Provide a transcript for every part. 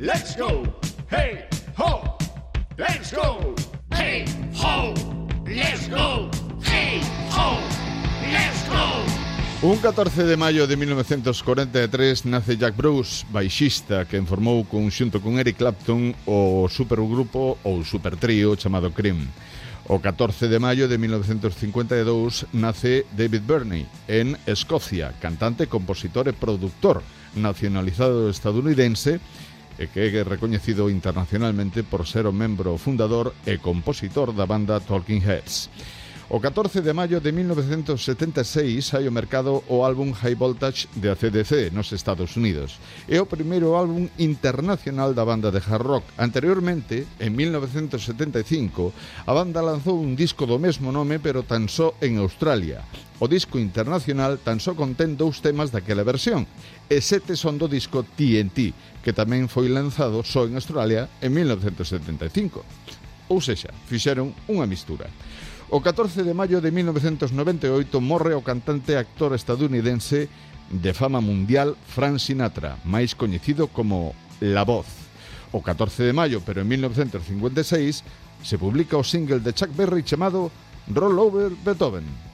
Let's go, hey, ho. Let's go, hey, ho. Let's go, hey, ho. Let's go. Un 14 de maio de 1943 nace Jack Bruce, baixista que formou conxunto con Eric Clapton o supergrupo ou supertrío chamado Cream. O 14 de maio de 1952 nace David Burney en Escocia, cantante, compositor e productor nacionalizado estadounidense e que é recoñecido internacionalmente por ser o membro fundador e compositor da banda Talking Heads. O 14 de maio de 1976 sai ao mercado o álbum High Voltage de ACDC nos Estados Unidos. É o primeiro álbum internacional da banda de hard rock. Anteriormente, en 1975, a banda lanzou un disco do mesmo nome pero tan só en Australia. O disco internacional tan só contén dous temas daquela versión, e sete son do disco TNT, que tamén foi lanzado só en Australia en 1975. Ou sexa, fixeron unha mistura. O 14 de maio de 1998 morre o cantante e actor estadounidense de fama mundial Frank Sinatra, máis coñecido como La Voz o 14 de maio, pero en 1956, se publica o single de Chuck Berry chamado Roll Over Beethoven.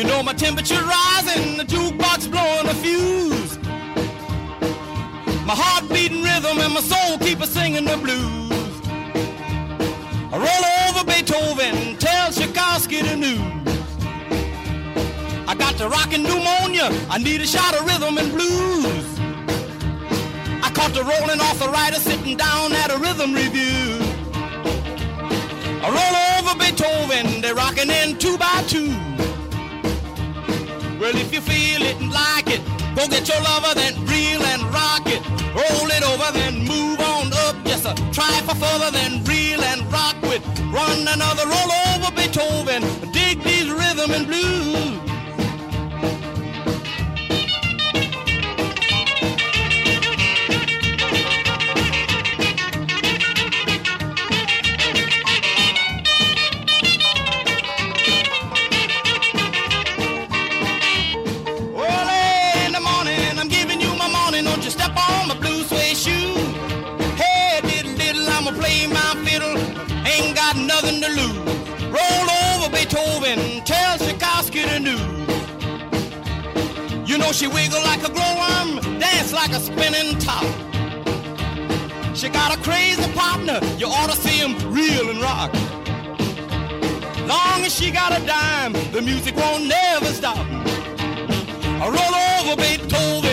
You know my temperature rising, the jukebox blowing a fuse. My heart beating rhythm and my soul keep a singing the blues. I roll over Beethoven, tell Tchaikovsky the news. I got the rockin' pneumonia. I need a shot of rhythm and blues. I caught the rolling arthritis sitting down at a rhythm review. I roll over Beethoven, they're rocking in two by two. Well, if you feel it and like it, go get your lover, then reel and rock it. Roll it over, then move on up. Just a try for further, then reel and rock with. Run another roll over Beethoven. Dig these rhythm and blues. Play my fiddle. Ain't got nothing to lose. Roll over Beethoven, tell Tchaikovsky the news. You know she wiggle like a glowworm, dance like a spinning top. She got a crazy partner, you ought to see him reel and rock. Long as she got a dime, the music won't never stop. Roll over Beethoven.